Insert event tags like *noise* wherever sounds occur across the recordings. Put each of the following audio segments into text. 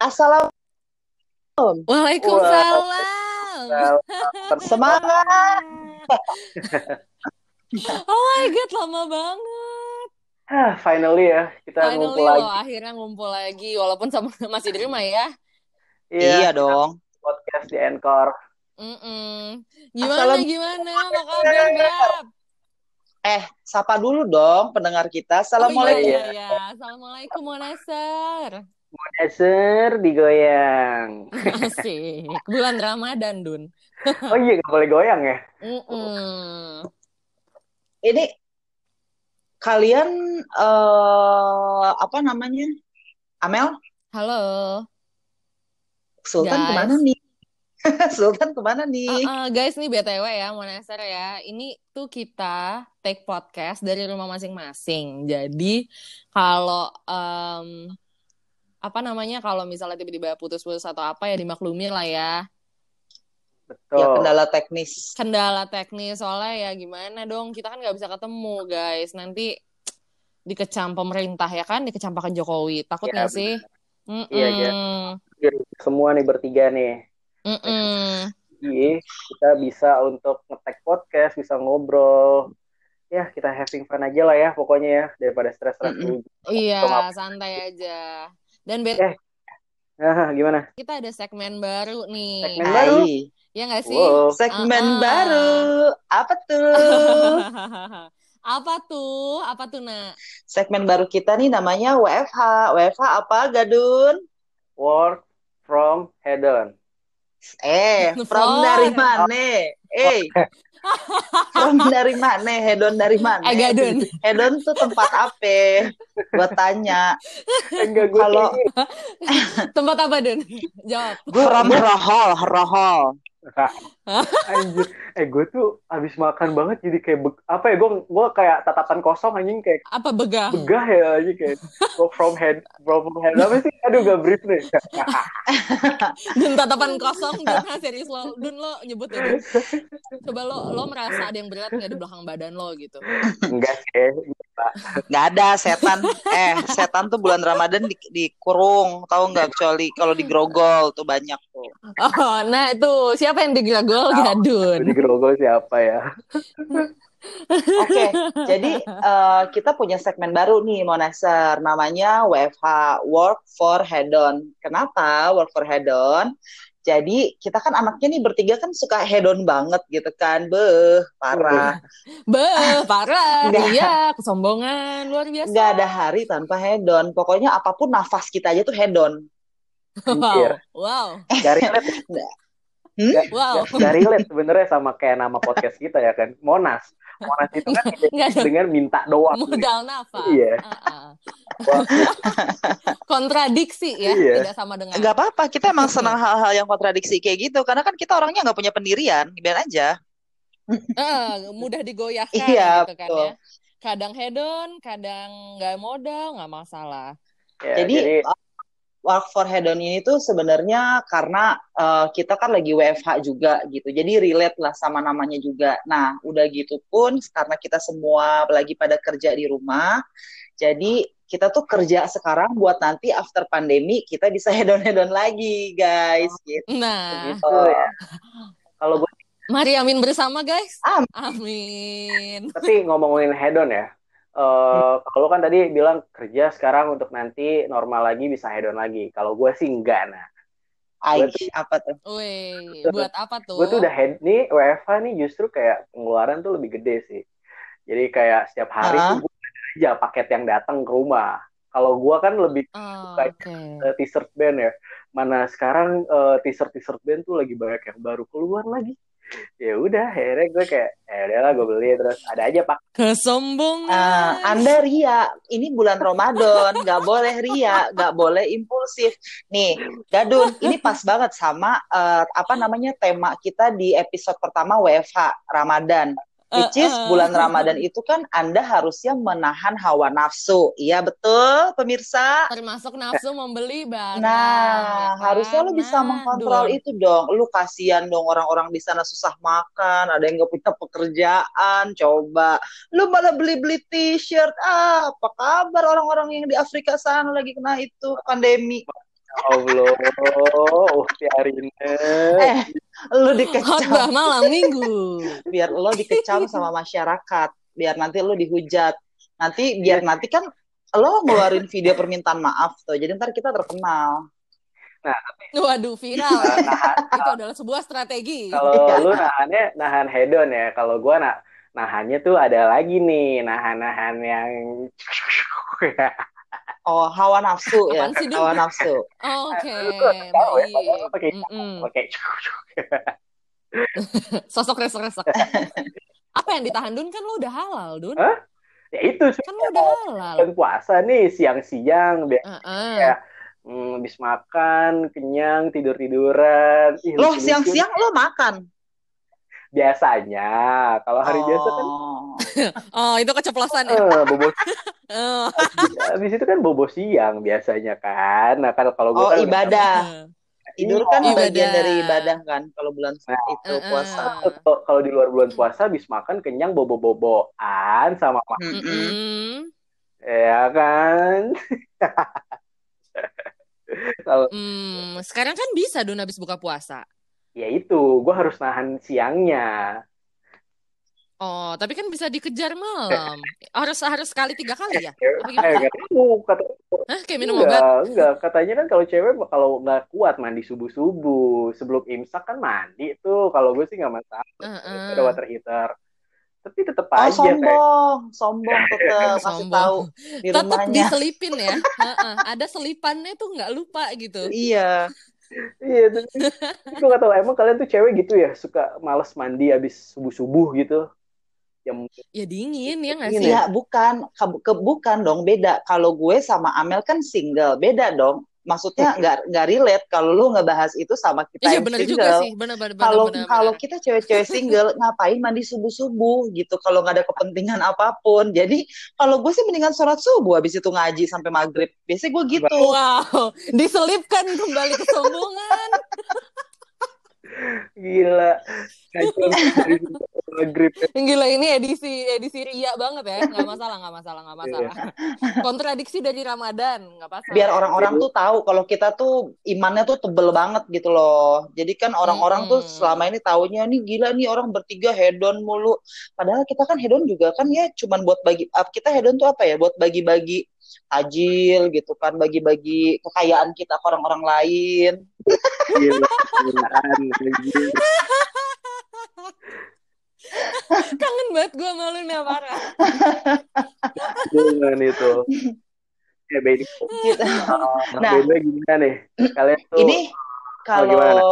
Assalamualaikum. Waalaikumsalam. Semangat. *laughs* oh my god, lama banget. Ah, finally ya kita Finally ngumpul loh, lagi. akhirnya ngumpul lagi walaupun sama masih di rumah ya. Iya dong. podcast di Anchor. Mm-mm. Gimana Assalam- gimana? Apa kabar, Bab? Eh, sapa dulu dong pendengar kita. Oh, Assalamualaikum. iya, iya, iya. Assalamualaikum, Monasar. Eser digoyang. *laughs* Asik. Bulan Ramadan, Dun. Oh iya nggak boleh goyang ya? Mm-mm. Ini kalian eh apa namanya? Amel, Halo. Sultan Guys. ke mana nih? *laughs* Sultan ke mana nih? Uh, uh, guys, nih BTW ya, Monasar ya. Ini tuh kita take podcast dari rumah masing-masing. Jadi, kalau em, apa namanya, kalau misalnya tiba-tiba putus-putus atau apa ya dimaklumi lah ya. Betul. Ya kendala teknis. Kendala teknis soalnya ya gimana dong, kita kan nggak bisa ketemu guys. Nanti dikecam pemerintah ya kan, dikecam Pak Jokowi. Takut Iya, nggak sih? Iya, iya. Semua nih bertiga nih. Mm-mm. Jadi kita bisa untuk ngetek podcast, bisa ngobrol. Ya kita having fun aja lah ya pokoknya ya daripada stres-stres dulu. Iya, santai aja. Dan bet Eh. Gimana? kita ada segmen baru nih. Segmen baru? Hai. Ya nggak sih? Wow. Segmen Ah-ah. baru. Apa tuh? *laughs* apa tuh? Apa tuh, Nak? Segmen baru kita nih namanya WFH. WFH apa, Gadun? Work from head on. Eh, *laughs* from From. dari mana? Eh, from dari mana? Hedon dari mana? Agak dun. Hedon tuh tempat apa? Gue tanya. Enggak gue Kalau- Tempat apa, Dun? Jawab. From rohol, rohol. *laughs* Anjir, eh gue tuh abis makan banget jadi kayak be- apa ya gue gue kayak tatapan kosong anjing kayak Apa begah? begah ya anjing kayak work from head from head apa sih aduh gak brief nih *laughs* Dun tatapan kosong, Dun. Ha, serius lo. Dun, lo nyebut ya. Coba lo, lo merasa ada yang berat nggak di belakang badan lo gitu? enggak sih Nggak ada setan. Eh, setan tuh bulan Ramadan di, dikurung. Tahu nggak? Kecuali kalau di grogol tuh banyak. *laughs* Oh, nah itu. Siapa yang digeragol? Ya, Dun. jadi grogol siapa ya *laughs* Oke, jadi eh, kita punya segmen baru nih, Monaser. Namanya WFH, Work for Hedon. Kenapa Work for Hedon? Jadi kita kan anaknya nih bertiga kan suka hedon banget gitu kan. Beh, parah. Be, parah. *laughs* Nggak. Iya, kesombongan. Luar biasa. Nggak ada hari tanpa hedon. Pokoknya apa pun nafas kita aja tuh hedon. Anjir. *laughs* Wow. Wow. dari relate *laughs* Hmm? Gak- Wow. gak- gak relate sebenarnya sama kayak nama podcast kita ya kan Monas Monas itu kan *laughs* dengan minta doang modal nafas. Iya. Uh-uh. Wah, Kontradiksi ya, Iya. tidak sama dengan. Nggak apa-apa, kita emang senang hal-hal yang kontradiksi kayak gitu. Karena kan kita orangnya nggak punya pendirian. Biarin aja. Eh, mudah digoyahkan Iya, gitu kan betul. ya. Kadang hedon, kadang nggak modal, nggak masalah. ya, Jadi, jadi work for hedon ini tuh sebenarnya karena eh, kita kan lagi WFH juga gitu. Jadi relate lah sama namanya juga. Nah, udah gitu pun karena kita semua lagi pada kerja di rumah. Jadi kita tuh kerja sekarang buat nanti after pandemi kita bisa *laughs* hedon-hedon lagi, guys. Gitu. Nah, gitu ya kalau gue mari amin bersama guys. Amin. Amin. tapi ngomongin hedon ya eh kalau kan tadi bilang kerja sekarang untuk nanti normal lagi bisa hedon lagi kalau gue sih enggak nah Aish, apa tuh? Wih, *laughs* buat apa tuh? gue tuh udah head nih WFH nih justru kayak pengeluaran tuh lebih gede sih jadi kayak setiap hari Ah. tuh gue aja paket yang datang ke rumah kalau gue kan lebih Oh, kayak Oke. eh, t-shirt band ya mana sekarang eh, t-shirt t-shirt band tuh lagi banyak yang baru keluar lagi ya udah akhirnya gue kayak ya udahlah gue beli terus ada aja pak Kesombongan. Ah, Anda ria, ini bulan Ramadan, nggak boleh ria, nggak boleh impulsif. Nih, Gadun, ini pas banget sama eh, apa namanya tema kita di episode pertama WFH Ramadan. Which is Eh, eh. bulan Ramadan itu kan Anda harusnya menahan hawa nafsu. Iya betul, pemirsa. Termasuk nafsu membeli barang. Nah, ya kan? harusnya lu bisa Nah, mengkontrol Dun. itu dong. Lu kasihan dong orang-orang di sana susah makan, ada yang gak punya pekerjaan, coba. Lu malah beli-beli t-shirt. Ah, apa kabar orang-orang yang di Afrika sana lagi kena itu pandemi. Allah, uh, tiarine. Eh, lu dikecam. bah malam minggu. Biar lo dikecam sama masyarakat. Biar nanti lo dihujat. Nanti biar nanti kan lo ngeluarin video permintaan maaf tuh. Jadi ntar kita terkenal. Waduh, viral. Nah, *laughs* Itu adalah sebuah strategi. kalau Iya. lu nahannya nahan hedon ya. Kalau gua nah, nahannya tuh ada lagi nih, nahan-nahan yang *laughs* Oh, hawa nafsu *laughs* ya. Sih? Hawa nafsu. *laughs* Oke, tuh tahu ya, *laughs* Sosok resek-resek. Apa yang ditahan Dun kan lu udah halal Dun. Hah? ya itu sih Kan lu udah halal. bulan puasa nih siang-siang biar Heeh. Ya. hmm, habis makan kenyang tidur tiduran Ih, Lo siang-siang lo makan. biasanya kalau hari biasa kan Oh. *laughs* Oh, itu keceplosan ya. eh, bobo *laughs* Oh. habis itu kan bobo siang biasanya kan nah kalau kalau gue Oh, kan ibadah. Tidur kan Ibadah. bagian dari ibadah kan kalau bulan itu Heeh. puasa. kalau kalau di luar bulan puasa habis makan kenyang bobo-boboan sama mak Mm-mm. Mm-mm. ya kan *laughs* kalau Hmm, sekarang kan bisa Dun habis buka puasa. ya itu gue harus nahan siangnya Oh, tapi kan bisa dikejar malam. *laughs* Harus harus sekali tiga kali ya? Apa Eh, gimana? nggak tahu kata Hah, kayak minum obat? enggak, enggak. Katanya kan kalau cewek kalau nggak kuat mandi subuh-subuh sebelum imsak kan mandi tuh. Kalau gue sih nggak masalah. Heeh. Ada water heater. Tapi tetap Oh, aja kayak sombong, sombong tetap *laughs* kasih Sombong. tahu di Tetap diselipin ya. *laughs* Heeh. Ada selipannya tuh nggak lupa gitu. Iya. iya. Tapi gue nggak tahu emang kalian tuh cewek gitu ya suka males mandi habis subuh-subuh gitu. Yang Ya dingin ya nggak sih? Iya, bukan, ke, ke- bukan dong beda. Kalau gue sama Amel kan single, beda dong. Maksudnya nggak nggak relate kalau lu ngebahas itu sama kita Iya yang benar single. juga sih. Kalau kalau kita cewek-cewek single *laughs* ngapain mandi subuh-subuh gitu kalau nggak ada kepentingan apa pun. Jadi kalau gue sih mendingan sholat subuh habis itu ngaji sampai maghrib. Biasanya gue gitu. Wow, diselipkan kembali kesombongan. *laughs* gila. Gila ini edisi edisi ria banget ya. Nggak masalah, nggak masalah, nggak masalah. Kontradiksi dari Ramadan, nggak masalah. Biar orang-orang tuh tahu kalau kita tuh imannya tuh tebel banget gitu loh. Jadi kan orang-orang tuh Mm-mm. selama ini taunya nih gila nih orang bertiga hedon mulu. Padahal kita kan hedon juga kan ya cuman buat bagi kita hedon tuh apa ya? Buat bagi-bagi tajil gitu kan, bagi-bagi kekayaan kita ke orang-orang lain. Gila. Gilaan. Kangen banget gue malu nih parah. Jangan itu. Ya. Gitu. Nah. Beni gimana nih? Kalian tuh Ini gimana? kalau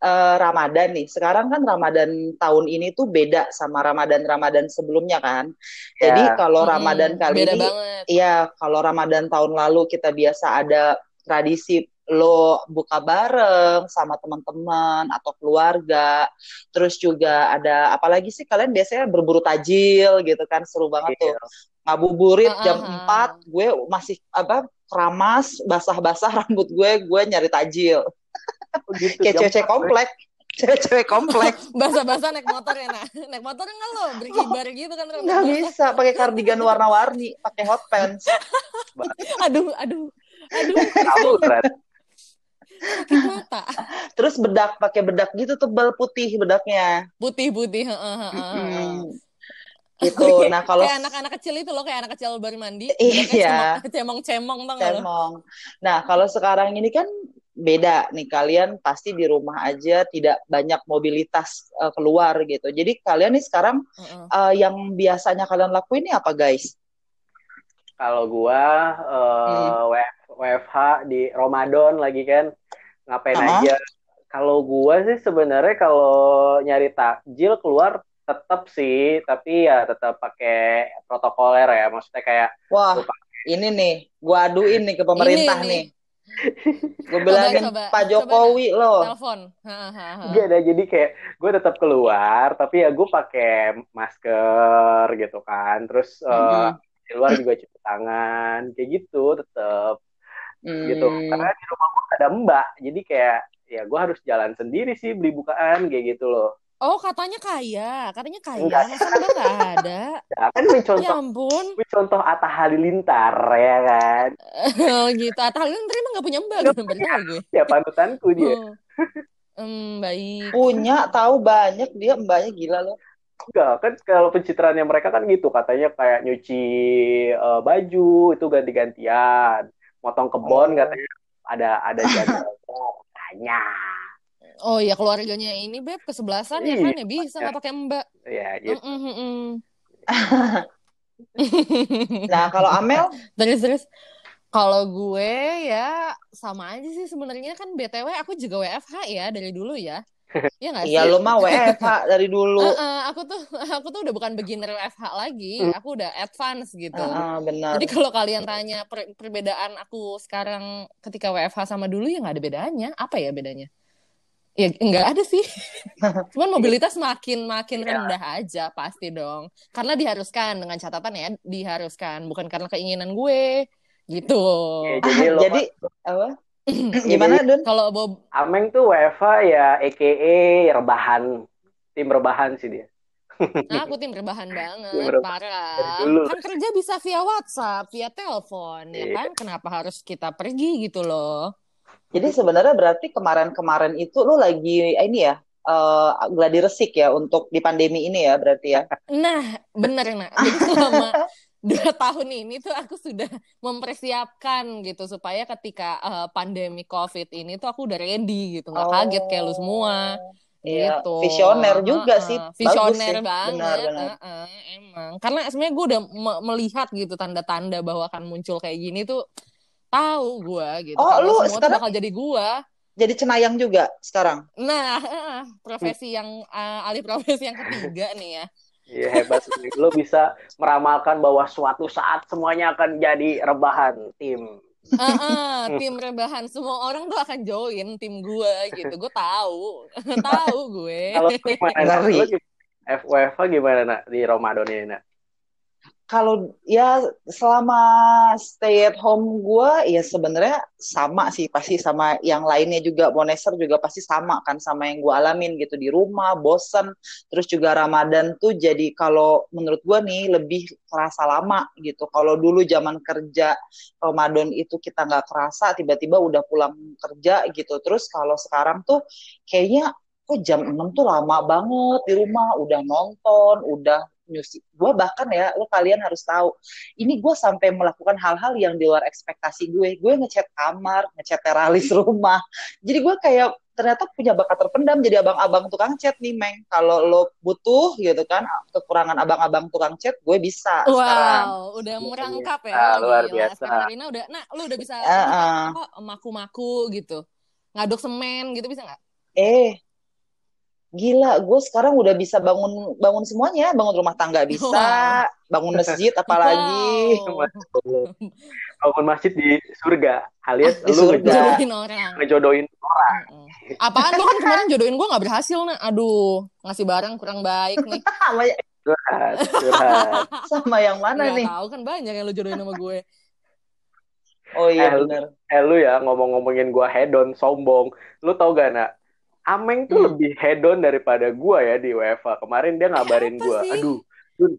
eh, Ramadan nih, sekarang kan Ramadan tahun ini tuh beda sama Ramadan-Ramadan sebelumnya kan. Jadi Ya. kalau Mm-mm, Ramadan kali beda ini banget. Iya, kalau Ramadan tahun lalu kita biasa ada tradisi lo buka bareng sama teman-teman atau keluarga. Terus juga ada apalagi sih kalian biasanya berburu tajil gitu kan seru banget tuh. Ngabuburit Ah, jam ah, ah. 4 gue masih apa keramas basah-basah *laughs* rambut gue gue nyari tajil. Oh, gitu. Kayak cewek-cewek komplek. Cewek-cewek komplek. *laughs* Basah-basah naik motor ya, nah. Naik motor enggak lo, berkibar gitu kan rambut Nggak bisa pakai kardigan warna-warni, pakai hot pants. *laughs* Aduh, aduh. Aduh, Tahu, Ren. Sakit mata. *laughs* Terus bedak pakai bedak gitu tebal putih bedaknya. Putih-putih, heeh, heeh, heeh. Hmm. *laughs* Gitu. Nah, kalau Kayak anak-anak kecil itu loh, kayak anak kecil baru mandi. *laughs* Iya. Cemong-cemong tau cemong. Nah, kalau sekarang ini kan beda nih kalian pasti di rumah aja tidak banyak mobilitas eh, keluar gitu. Jadi kalian nih sekarang Heeh. eh, yang biasanya kalian lakuin ini apa guys? Kalau gua eh, Hmm. WFH di Ramadan lagi kan ngapain Aha. aja. Kalau gua sih sebenarnya kalau nyari takjil keluar tetap sih, tapi ya tetap pakai protokoler ya. Maksudnya kayak Wah, ini nih, gua aduin nih ke pemerintah Ini nih. *laughs* nih. Gue bilangin coba. Pak Coba Jokowi loh. Telepon. Heeh, heeh, heeh. Gak ada jadi kayak gue tetap keluar tapi ya gue pakai masker gitu kan terus eh, Mm-mm. di luar juga cuci tangan kayak gitu tetap gitu Hmm. karena di rumah gue ada mbak jadi kayak ya gue harus jalan sendiri sih beli bukaan kayak gitu loh Oh, katanya kaya. Katanya kaya. Enggak. Masa udah nggak ada? *laughs* Ya, kan ini Ya contoh ampun. ini contoh Atta Halilintar ya kan. *laughs* Oh gitu. Atta Halilintar emang nggak punya mbak. Baru tahu gue. Ya panutanku dia. Oh. Hmm, baik. Punya, tahu banyak dia mbaknya gila loh. Enggak, kan kalau pencitraannya mereka kan gitu katanya kayak nyuci eh, baju itu ganti-gantian, motong kebun Oh. katanya ada ada *laughs* jadwalnya katanya. Oh ya keluarganya ini beb kesebelasan ya Iya. kan ya bisa nggak pakai mbak. Ya gitu. Mm, mm, mm. Nah, kalau Amel, terus terus kalau gue ya sama aja sih sebenarnya kan btw aku juga WFH ya dari dulu ya. Ya nggak sih? iya lu mah WFH *laughs* dari dulu. Heeh, aku tuh aku tuh udah bukan beginner WFH lagi, Hmm. aku udah advance gitu. Heeh, benar. Jadi kalau kalian tanya per- perbedaan aku sekarang ketika WFH sama dulu ya nggak ada bedanya. Apa ya bedanya? Ya nggak ada sih. *laughs* Cuman mobilitas makin makin Iya. rendah aja pasti dong. Karena diharuskan dengan catatan ya diharuskan bukan karena keinginan gue gitu. Ya, jadi *laughs* lo Jadi apa? *clears throat* Gimana, Dun? Kalau Bob Ameng tuh WFH ya EKE rebahan. Tim rebahan sih dia. Nah, aku tim rebahan *laughs* banget, Tim rebahan parah. Kan kerja bisa via WhatsApp, via telepon, ya Iya. kan? Kenapa harus kita pergi gitu loh? Jadi sebenarnya berarti kemarin-kemarin itu lu lagi ini ya, eh gladi resik ya untuk di pandemi ini ya berarti ya. Nah, bener nah. Jadi *laughs* selama dua *laughs* tahun ini tuh aku sudah mempersiapkan gitu supaya ketika eh, pandemi COVID ini tuh aku udah ready gitu, nggak kaget kayak lu semua. Iya, gitu. visioner juga Heeh, sih. Bagus Visioner sih. banget. Benar, benar. heeh, emang. Karena sebenarnya gue udah me- melihat gitu tanda-tanda bahwa akan muncul kayak gini tuh tahu gue gitu. Oh, Kalau lu semua sekarang- bakal jadi gue. Jadi cenayang juga sekarang. Nah, heeh, profesi yang eh, alih profesi yang ketiga nih ya. Iya hebat sih. Lo bisa meramalkan bahwa suatu saat semuanya akan jadi rebahan tim. Heeh, *laughs* tim rebahan semua orang tuh akan join tim gue gitu. Gue tahu, *laughs* tahu gue. Kalau gimana? Gimana? FWFH gimana nak di Ramadan ini nak? Kalau ya selama stay at home gue ya sebenarnya sama sih pasti sama yang lainnya juga Moneser juga pasti sama kan sama yang gue alamin gitu di rumah bosen terus juga Ramadan tuh jadi kalau menurut gue nih lebih kerasa lama gitu. Kalau dulu zaman kerja Ramadan itu kita nggak kerasa tiba-tiba udah pulang kerja gitu. Terus kalau sekarang tuh kayaknya kok jam 6 tuh lama banget di rumah udah nonton udah nyusi gue bahkan ya lo kalian harus tahu ini gue sampai melakukan hal-hal yang di luar ekspektasi gue gue ngecat kamar ngecat teralis *laughs* rumah jadi gue kayak ternyata punya bakat terpendam jadi abang-abang tukang cat nih meng kalau lo butuh gitu kan kekurangan abang-abang tukang cat gue bisa sekarang Wow, udah Luar merangkap ya. biasa, luar Gila. biasa. Sekarang Rina udah, nah lu udah bisa eh. apa, maku-maku gitu. Ngaduk semen gitu bisa nggak? eh gila gue sekarang udah bisa bangun bangun semuanya bangun rumah tangga bisa Wow. bangun masjid apalagi Wow. *laughs* Bangun masjid di surga, alias Ah, di lu surga. ngejo- Jodohin orang. ngejodohin Mm-mm. Apaan lu kan kemarin jodohin gue nggak berhasil nah. Aduh, ngasih barang kurang baik nih. *laughs* sama, curhat, curhat. *laughs* sama yang mana Nggak nih tahu kan banyak yang lu jodohin sama gue. oh iya Eh, lu- benar Eh lu ya ngomong-ngomongin gua hedon sombong. Lu tau gak nak? Ameng tuh Hmm. lebih hedon daripada gua ya di UEFA. Kemarin dia ngabarin sih? aduh, Dun,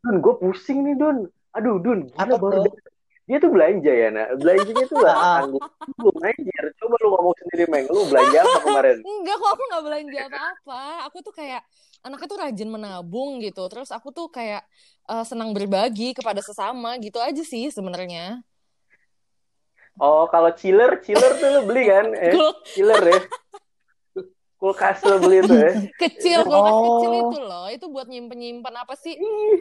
Dun, gue pusing nih Dun. Aduh, Dun, gila baru tuh? da- dia tuh belanja ya nak. Belanjanya tuh *laughs* gak Ah. tanggung. Belum anjir. Coba lu ngomong sendiri Meng. Lu belanja apa kemarin? Enggak kok aku nggak belanja apa-apa. Aku tuh kayak anaknya tuh rajin menabung gitu. Terus aku tuh kayak eh, senang berbagi kepada sesama gitu aja sih sebenarnya. Oh, kalau chiller, chiller tuh lu beli kan? Eh, chiller ya. *laughs* Kulkas lu beli tuh ya. *laughs* kecil kulkas Oh. kecil itu loh. Itu buat nyimpen-nyimpen apa sih?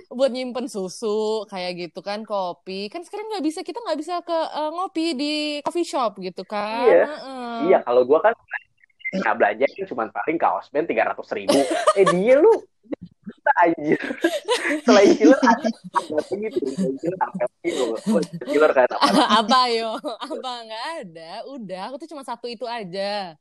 Buat nyimpen susu kayak gitu kan, kopi. Kan sekarang nggak bisa kita nggak bisa ke eh, ngopi di coffee shop gitu kan. Iya. Heeh. Iya, kalau gua kan nggak belanja kan cuma paling kaos band tiga ratus ribu. *laughs* Eh dia lu juta anjir. *laughs* Selain chiller ada apa gitu? Chiller apa gitu? Oh, Chiller kan apa? apa yo? Apa nggak ada? Udah, aku tuh cuma satu itu aja.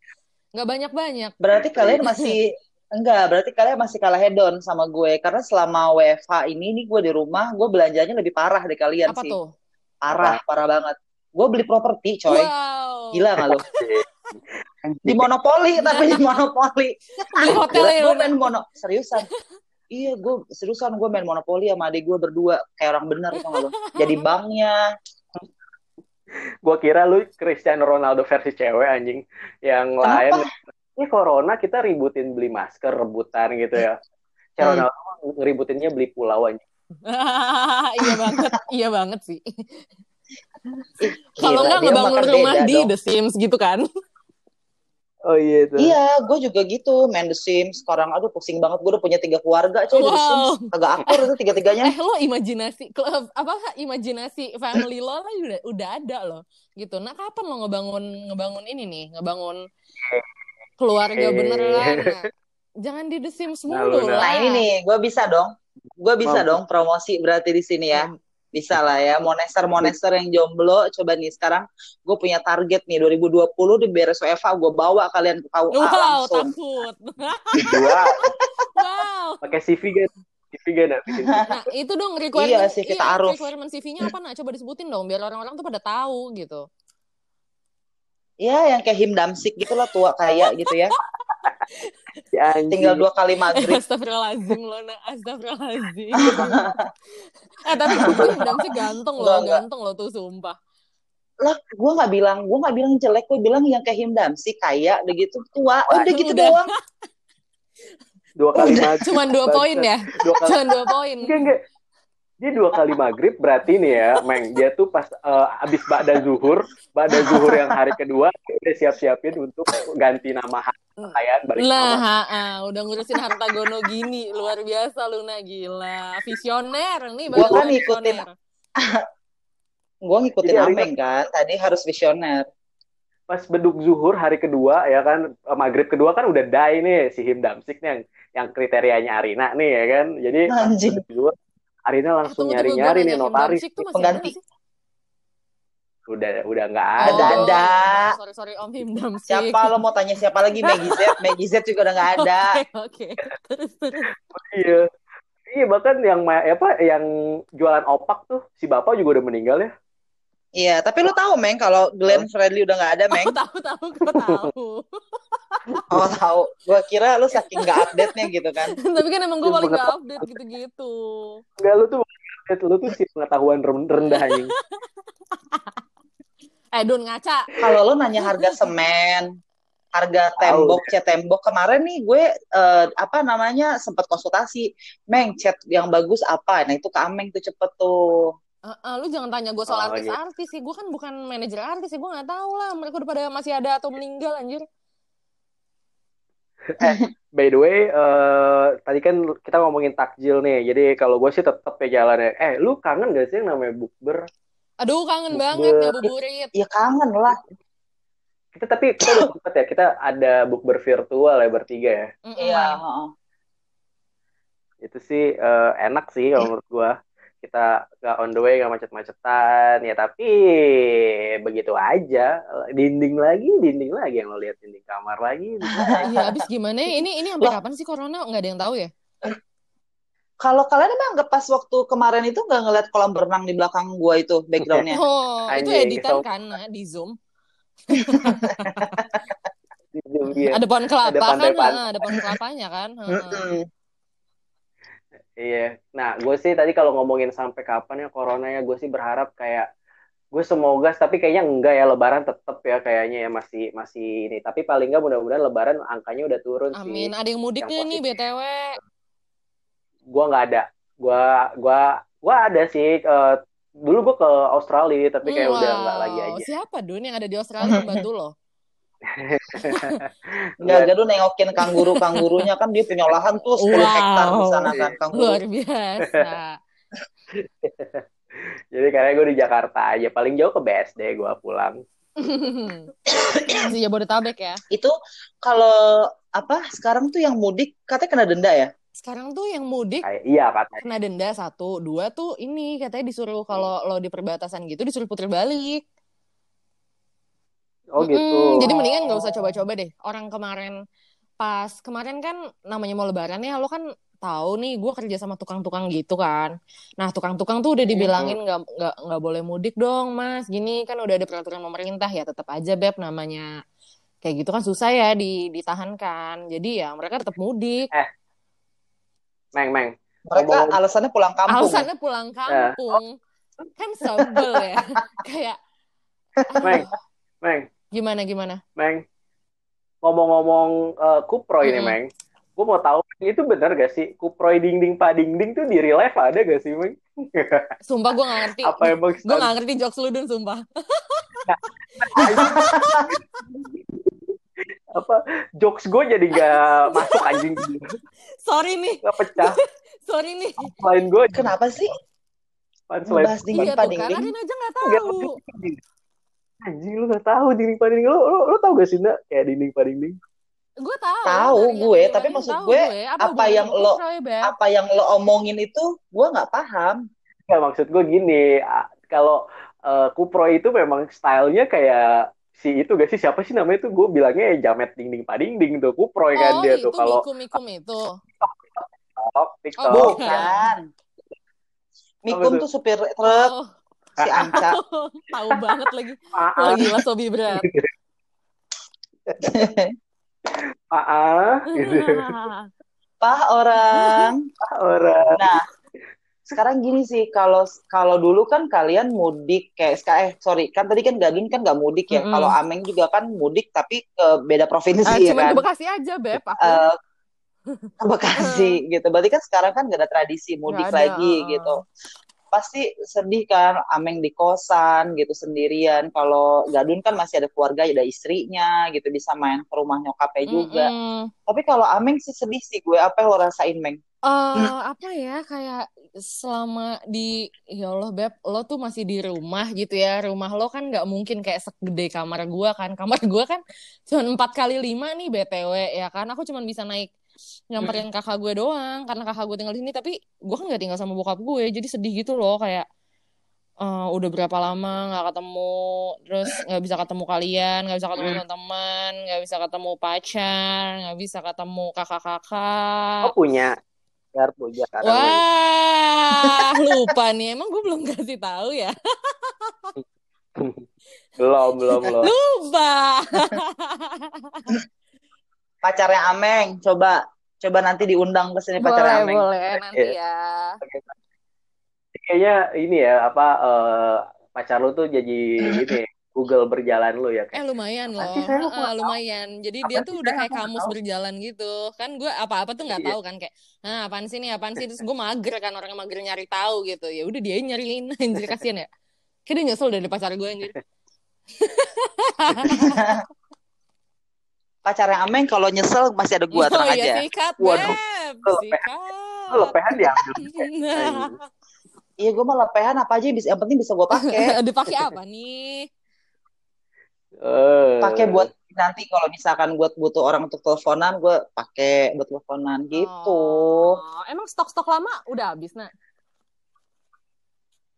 Nggak banyak-banyak. Berarti kalian masih *laughs* enggak, berarti kalian masih kalah hedon sama gue karena selama WFH ini nih gue di rumah, gue belanjanya lebih parah dari kalian Apa sih. tuh? Parah, parah banget. Gue beli properti, coy. Wow. Gila nggak lo? *laughs* Di monopoli tapi di monopoli. *laughs* Di hotel ya, gue main mono seriusan. Iya, gue seriusan gue main monopoli sama adik gue berdua kayak orang bener tau gak lo. Jadi banknya. Gue kira lu Cristiano Ronaldo versi cewek anjing. Yang lain, ini corona kita ributin beli masker, rebutan gitu ya. Si Hmm. Ronaldo ngeributinnya beli pulau anjing. *laughs* iya banget, iya banget sih. Ih, Kalau nggak ngebangun rumah di dong. The Sims gitu kan? Oh iya itu. Iya, gue juga gitu main The Sims. Sekarang aduh pusing banget. Gue udah punya tiga keluarga coy di The Wow. Sims. Agak akur itu tiga-tiganya. Eh lo imajinasi klub apa imajinasi family lo lah udah udah ada loh gitu. Nah kapan lo ngebangun ngebangun ini nih ngebangun keluarga beneran? Nah, jangan di The Sims Nah, mulu lah. Nah ini nih, gue bisa dong. Gue bisa Mau. dong promosi berarti di sini ya. Bisa lah ya. Monester-monester yang jomblo, coba nih sekarang gue punya target nih 2020 di beres WFH gue bawa kalian ke KUA Wow langsung. takut. Dua, wow. pakai CV kan? CV. Nah itu dong requirement. Iya sih, kita harus. Requirement CV-nya apa nah? Coba disebutin dong biar orang-orang tuh pada tahu gitu. Ya yang kayak Him Damsik gitu lah tua kaya gitu ya. Ya. Tinggal dua kali maghrib. *laughs* Astagfirullahaladzim lo nah. Astagfirullahaladzim. eh tapi itu Damsik ganteng loh, Enggak, ganteng loh tuh sumpah. Lah, gue nggak bilang, gue nggak bilang jelek, gue bilang yang kayak Him Damsik kaya, udah gitu tua, udah gitu Udah. doang. Dua kali maghrib. Cuman dua poin ya. Dua kali. Cuman dua poin. Enggak, enggak. Dia dua kali maghrib berarti nih ya, Meng. Dia tuh pas eh, abis Ba'da Zuhur, Ba'da Zuhur yang hari kedua, dia udah siap-siapin untuk ganti nama kekayaan balik Nah, nama. ha, ha, udah ngurusin harta gono gini, luar biasa Luna gila. Visioner nih Gua baru kan ngikutin. *laughs* Gue ngikutin Ameng kan, tadi harus visioner. Pas beduk zuhur hari kedua ya kan eh, maghrib kedua kan udah die nih si Him Damsik nih yang yang kriterianya Arina nih ya kan. Jadi Anjing. beduk zuhur, Arina langsung nyari-nyari nih notaris. Pengganti. sih? Udah udah nggak Oh, ada. Ada, ada. Sorry, sorry Om Him Damsik. Siapa lo mau tanya siapa lagi Maggie Z? *laughs* Maggie Z juga udah nggak ada. Oke, oke. Terus, terus. Iya. Iya bahkan yang apa yang jualan opak tuh si bapak juga udah meninggal ya. Iya, tapi lo tahu Meng kalau Glenn Fredly udah nggak ada Meng? *laughs* Oh, tahu, tahu, gue tahu. Oh tahu. Gue kira lo saking nggak update-nya gitu kan. *laughs* Tapi kan emang gue paling gak pengetahuan. update gitu-gitu. Enggak lu tuh lu tuh si pengetahuan ren- rendah anjing. *laughs* Eh, Dun, ngaca. Kalau lo nanya harga semen, harga tembok, cat tembok kemarin nih gue eh, apa namanya sempat konsultasi, Meng cat yang bagus apa? Nah itu ke Ameng tuh cepet tuh. Eh, eh, lu jangan tanya gue soal Oh, gitu. artis-artis sih. Gue kan bukan manajer artis sih. Gue gak tahu lah. Mereka udah pada masih ada atau meninggal anjir. *laughs* By the way, eh, tadi kan kita ngomongin takjil nih. Jadi kalau gue sih tetep ya jalannya. Eh, lu kangen gak sih yang namanya bukber? Aduh, kangen Bukber. banget ya buburit. Ya kangen lah. Kita tapi kita udah sempet ya. Kita ada bukber virtual ya bertiga ya. Iya. heeh. Itu sih eh, enak sih kalau menurut gue. Kita gak on the way, gak macet-macetan. Ya tapi begitu aja. Dinding lagi, dinding lagi yang lo lihat dinding kamar lagi. Iya, abis gimana ya? Ini ini sampai kapan sih corona? Nggak ada yang tahu ya? Kalau kalian emang nggak pas waktu kemarin itu nggak ngeliat kolam berenang di belakang gua itu backgroundnya? *laughs* Oh, itu editan so- kan nah, *laughs* di Zoom. Iya. Ada pohon kelapa Ada kan? Nah, ada pohon kelapanya kan? Iya. Nah, gue sih tadi kalau ngomongin sampai kapan ya corona ya, gue sih berharap kayak gue semoga tapi kayaknya enggak ya lebaran tetap ya kayaknya ya masih masih ini. Tapi paling enggak mudah-mudahan lebaran angkanya udah turun sih. Amin. Ada yang mudik Yang nih BTW. Gua nggak ada. Gua gua gua ada sih eh, dulu gue ke Australia tapi kayak Hmm, udah wow. nggak lagi aja. Siapa Dun yang ada di Australia membantu lo? *laughs* Nggak gaduh nengokin kangguru-kanggurunya kan dia punya lahan tuh 10 hektar di sana kan kanguru. Luar biasa. *laughs* Jadi karena gue di Jakarta aja paling jauh ke BSD gue pulang. Masih Jabodetabek ya. Itu kalau apa sekarang tuh yang mudik katanya kena denda ya? Sekarang tuh yang mudik Kayak iya katanya. kena denda satu, dua tuh ini katanya disuruh kalau lo di perbatasan gitu disuruh puter balik. Oh gitu. Jadi mendingan gak usah coba-coba deh. Orang kemarin pas kemarin kan namanya mau lebaran ya, lo kan tahu nih gue kerja sama tukang-tukang gitu kan. Nah tukang-tukang tuh udah dibilangin nggak nggak nggak boleh mudik dong mas. Gini kan udah ada peraturan pemerintah ya tetap aja beb namanya kayak gitu kan susah ya di ditahankan. Jadi ya mereka tetap mudik. Meng, Meng. Mereka Ngomong- alasannya pulang kampung. Alasannya pulang kampung. Kan sebel ya. *laughs* Kayak Meng. Meng, gimana gimana? Meng. Ngomong-ngomong eh, kuproy nih, Mm-mm. Meng. Gue mau tahu itu bener gak sih kuproy ding-ding pading-ding tuh di real life ada gak sih, Meng? *laughs* Sumpah gue gak ngerti. Apa emang Gue gak ngerti jokes lu Dun, sumpah. *laughs* apa jokes gue jadi gak masuk anjing Sorry nih, gak pecah *laughs* sorry nih. selain gue Kenapa sih? selain Ngebahas dingin Iya tuh kan. Arin aja gak tahu. Anjing lu gak tahu dinding pading lu lu, lu tau gak sih Nda? kayak dinding pading Gue tahu. Tahu gue, tapi maksud tahu gue, Apa, apa yang lo-? Apa yang lo omongin itu gue nggak paham. Ya maksud gue gini, kalau eh, kupro itu memang stylenya kayak si itu gak sih siapa sih namanya tuh gue bilangnya ya jamet ding-ding pading-ding tuh kupro kan Oh, dia itu tuh kalau mikum-mikum itu. TikTok, TikTok. Oh, Bukan. Mikum tuh? tuh supir truk Oh, si *laughs* Anca. tahu banget lagi. Wah, ah, gila Sobi berat. *laughs* ah, gitu. Pah orang. Ah, orang. Nah, sekarang gini sih kalau kalau dulu kan kalian mudik kayak eh sorry kan tadi kan Gadun kan nggak mudik ya. Mm-mm. Kalau Ameng juga kan mudik tapi ke beda provinsi Ah, ya cuma kan. di Bekasi aja, Beb. Aku. Eh, ke Bekasi *laughs* gitu. Berarti kan sekarang kan gak ada tradisi mudik Nggak ada, lagi uh. gitu. Pasti sedih kan Ameng di kosan gitu sendirian. Kalau Gadun kan masih ada keluarga, ada istrinya gitu bisa main ke rumah nyokapnya juga. Mm-mm. Tapi kalau Ameng sih sedih sih gue. Apa yang lo rasain, Meng? Eh, apa ya kayak selama di ya Allah Beb lo tuh masih di rumah gitu ya rumah lo kan nggak mungkin kayak segede kamar gua kan kamar gua kan *laughs* cuma empat kali lima nih btw ya kan aku cuma bisa naik nyamperin kakak gue doang karena kakak gue tinggal di sini tapi gua kan nggak tinggal sama bokap gue jadi sedih gitu loh kayak eh, udah berapa lama nggak ketemu terus nggak bisa ketemu kalian nggak bisa ketemu teman-teman nggak bisa ketemu pacar nggak bisa ketemu kakak-kakak Oh punya. Biar punya. karena Wah, *laughs* lupa nih. Emang gue belum kasih tahu ya. Belum, belum, belum. Lupa. *laughs* Pacarnya Ameng, coba coba nanti diundang ke sini pacarnya boleh, Ameng. boleh nanti ya. Kayaknya ini ya, apa, eh, pacar lu tuh jadi ini, Google berjalan lu ya. Eh Kayak, lumayan loh. Saya tahu. lumayan. Jadi Apa dia tuh udah kayak kamus tahu. berjalan gitu. Kan gue apa-apa tuh nggak Iya. tahu kan kayak, nah apaan sih nih, apaan sih. Terus gue mager kan orangnya mager nyari tahu gitu. Ya udah dia nyariin *laughs* anjir kasihan ya. Kayak dia nyesel dari pacar gue anjir. *laughs* Pacarnya Ameng kalau nyesel masih ada gua *laughs* oh tenang iya aja. sikat, Waduh. Sikat. lu lepehan diambil. *laughs* Iya, gua mah lepehan apa aja bisa yang penting bisa gua pakai. *laughs* dipakai apa nih? Eh, pakai buat nanti kalau misalkan buat butuh orang untuk teleponan, gua pakai buat teleponan gitu. Oh, emang stok-stok lama udah habis, nah?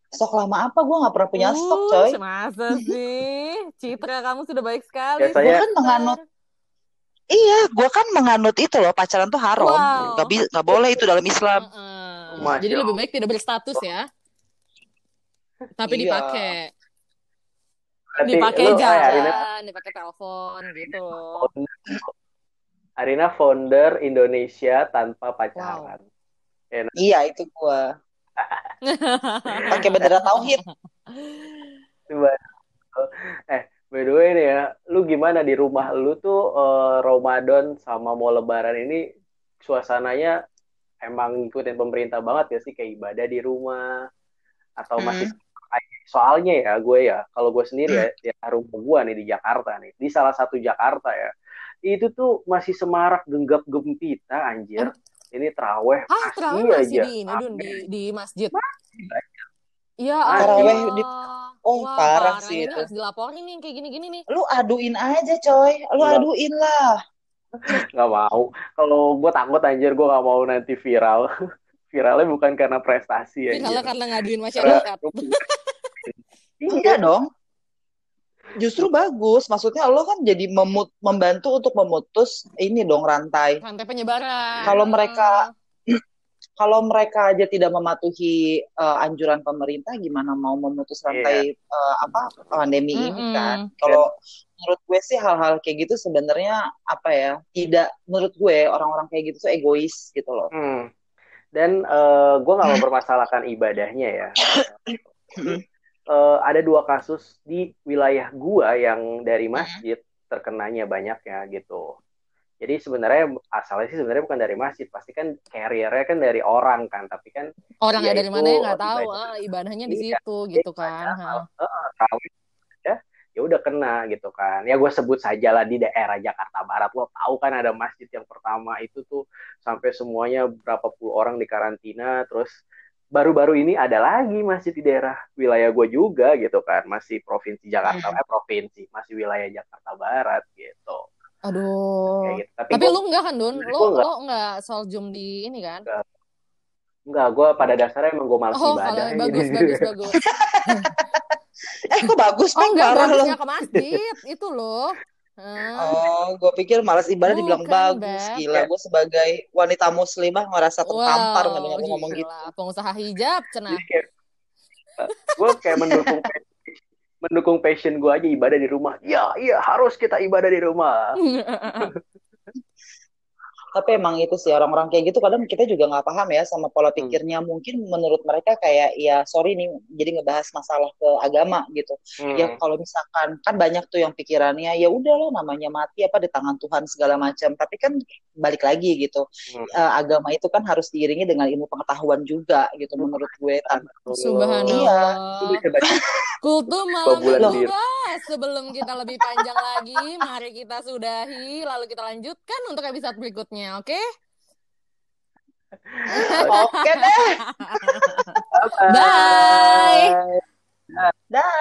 Stok lama apa? Gua nggak pernah punya stok, Uh, coy. Masa sih? Citra kamu sudah baik sekali. Biasanya- Gua kan menganut Iya, gua kan menganut itu loh, pacaran tuh haram. Wow. Bi- nggak boleh itu dalam Islam. Heeh. Masya Jadi lebih Allah. baik tidak berstatus ya. Tapi Iya. dipakai. berarti Dipakai lu, eh, Arina, jalan, dipakai telepon gitu. Arina founder Indonesia tanpa pacaran. Iya, itu gua. *laughs* Pakai bendera tauhid. *laughs* Coba. Eh, by the way nih ya, lu gimana di rumah lu tuh eh, Ramadan sama mau Lebaran ini suasananya emang ngikutin pemerintah banget ya sih? Kayak ibadah di rumah atau Hmm. masih soalnya ya gue ya kalau gue sendiri ya, ya rumah gue nih di Jakarta nih di salah satu Jakarta ya itu tuh masih semarak genggam gempita anjir. Ini teraweh Hah, masih terawih masih aja. di ini, Dun, di, di masjid. Iya, Terawih Allah. di- Oh, Wah, parah sih itu. harus dilaporin nih, kayak gini-gini nih. Lu aduin aja, coy. Lu Iya. aduin lah. nggak mau kalau gue takut anjir gue nggak mau nanti viral *laughs* viralnya bukan karena prestasi ya kalau karena ngaduin masyarakat. Enggak *laughs* dong. Justru bagus. Maksudnya lo kan jadi memut membantu untuk memutus ini dong rantai. Rantai penyebaran. Kalau mereka- kalau mereka aja tidak mematuhi uh, anjuran pemerintah gimana mau memutus Iya. rantai uh, apa pandemi ini Mm-mm. kan kalau menurut gue sih hal-hal kayak gitu sebenarnya apa ya tidak menurut gue orang-orang kayak gitu tuh egois gitu loh Hmm. Dan eh, gue nggak mempermasalahkan ibadahnya ya. Mm. Eh, ada dua kasus di wilayah gua yang dari masjid terkenanya banyaknya gitu. Jadi sebenarnya asalnya sih sebenarnya bukan dari masjid, pasti kan carrier-nya kan dari orang kan, tapi kan Orangnya Iya, dari itu mana ya? Nggak tahu, ah, ibadahnya di Iya, situ gitu iya, kan. Heeh, rawit ya ya udah kena gitu kan. Ya gue sebut saja lah di daerah Jakarta Barat. Lo tahu kan ada masjid yang pertama itu tuh sampai semuanya berapa puluh orang di karantina terus baru-baru ini ada lagi masjid di daerah wilayah gue juga gitu kan. Masih provinsi Jakarta Hmm. eh provinsi masih wilayah Jakarta Barat gitu Aduh. kayak gitu tapi, Tapi gua- lu enggak kan, Dun? Lo enggak. lo enggak soal Zoom di ini kan? enggak gue pada dasarnya emang gue malas Oh, ibadah kalau *laughs* bagus, bagus, bagus. eh kok bagus Oh, Peng? enggak, bagusnya ke masjid. Itu loh. Hah? Oh, gue pikir malas ibadah dibilang Bukan, bagus. Beb. Gila, gue sebagai wanita muslimah ngerasa tertampar Wow, lu ngomong gitu. Pengusaha hijab, cenah. Jadi kayak gue kayak mendukung *laughs* mendukung passion gue aja ibadah di rumah. Iya, iya harus kita ibadah di rumah. *laughs* Tapi emang itu sih orang-orang kayak gitu kadang kita juga nggak paham ya sama pola pikirnya. Mungkin menurut mereka kayak ya sorry nih, jadi ngebahas masalah ke agama gitu. Hmm. Ya kalau misalkan kan banyak tuh yang pikirannya ya udahlah namanya mati apa di tangan Tuhan segala macam. Tapi kan balik lagi gitu. Hmm. Eh, agama itu kan harus diiringi dengan ilmu pengetahuan juga gitu menurut gue. Tan- Iya. Subhanallah. Baca *laughs* Kultum malam bir. Sebelum kita lebih panjang lagi, mari kita sudahi. Lalu kita lanjutkan untuk episode berikutnya, oke? Oke deh. *laughs* Bye. Dah.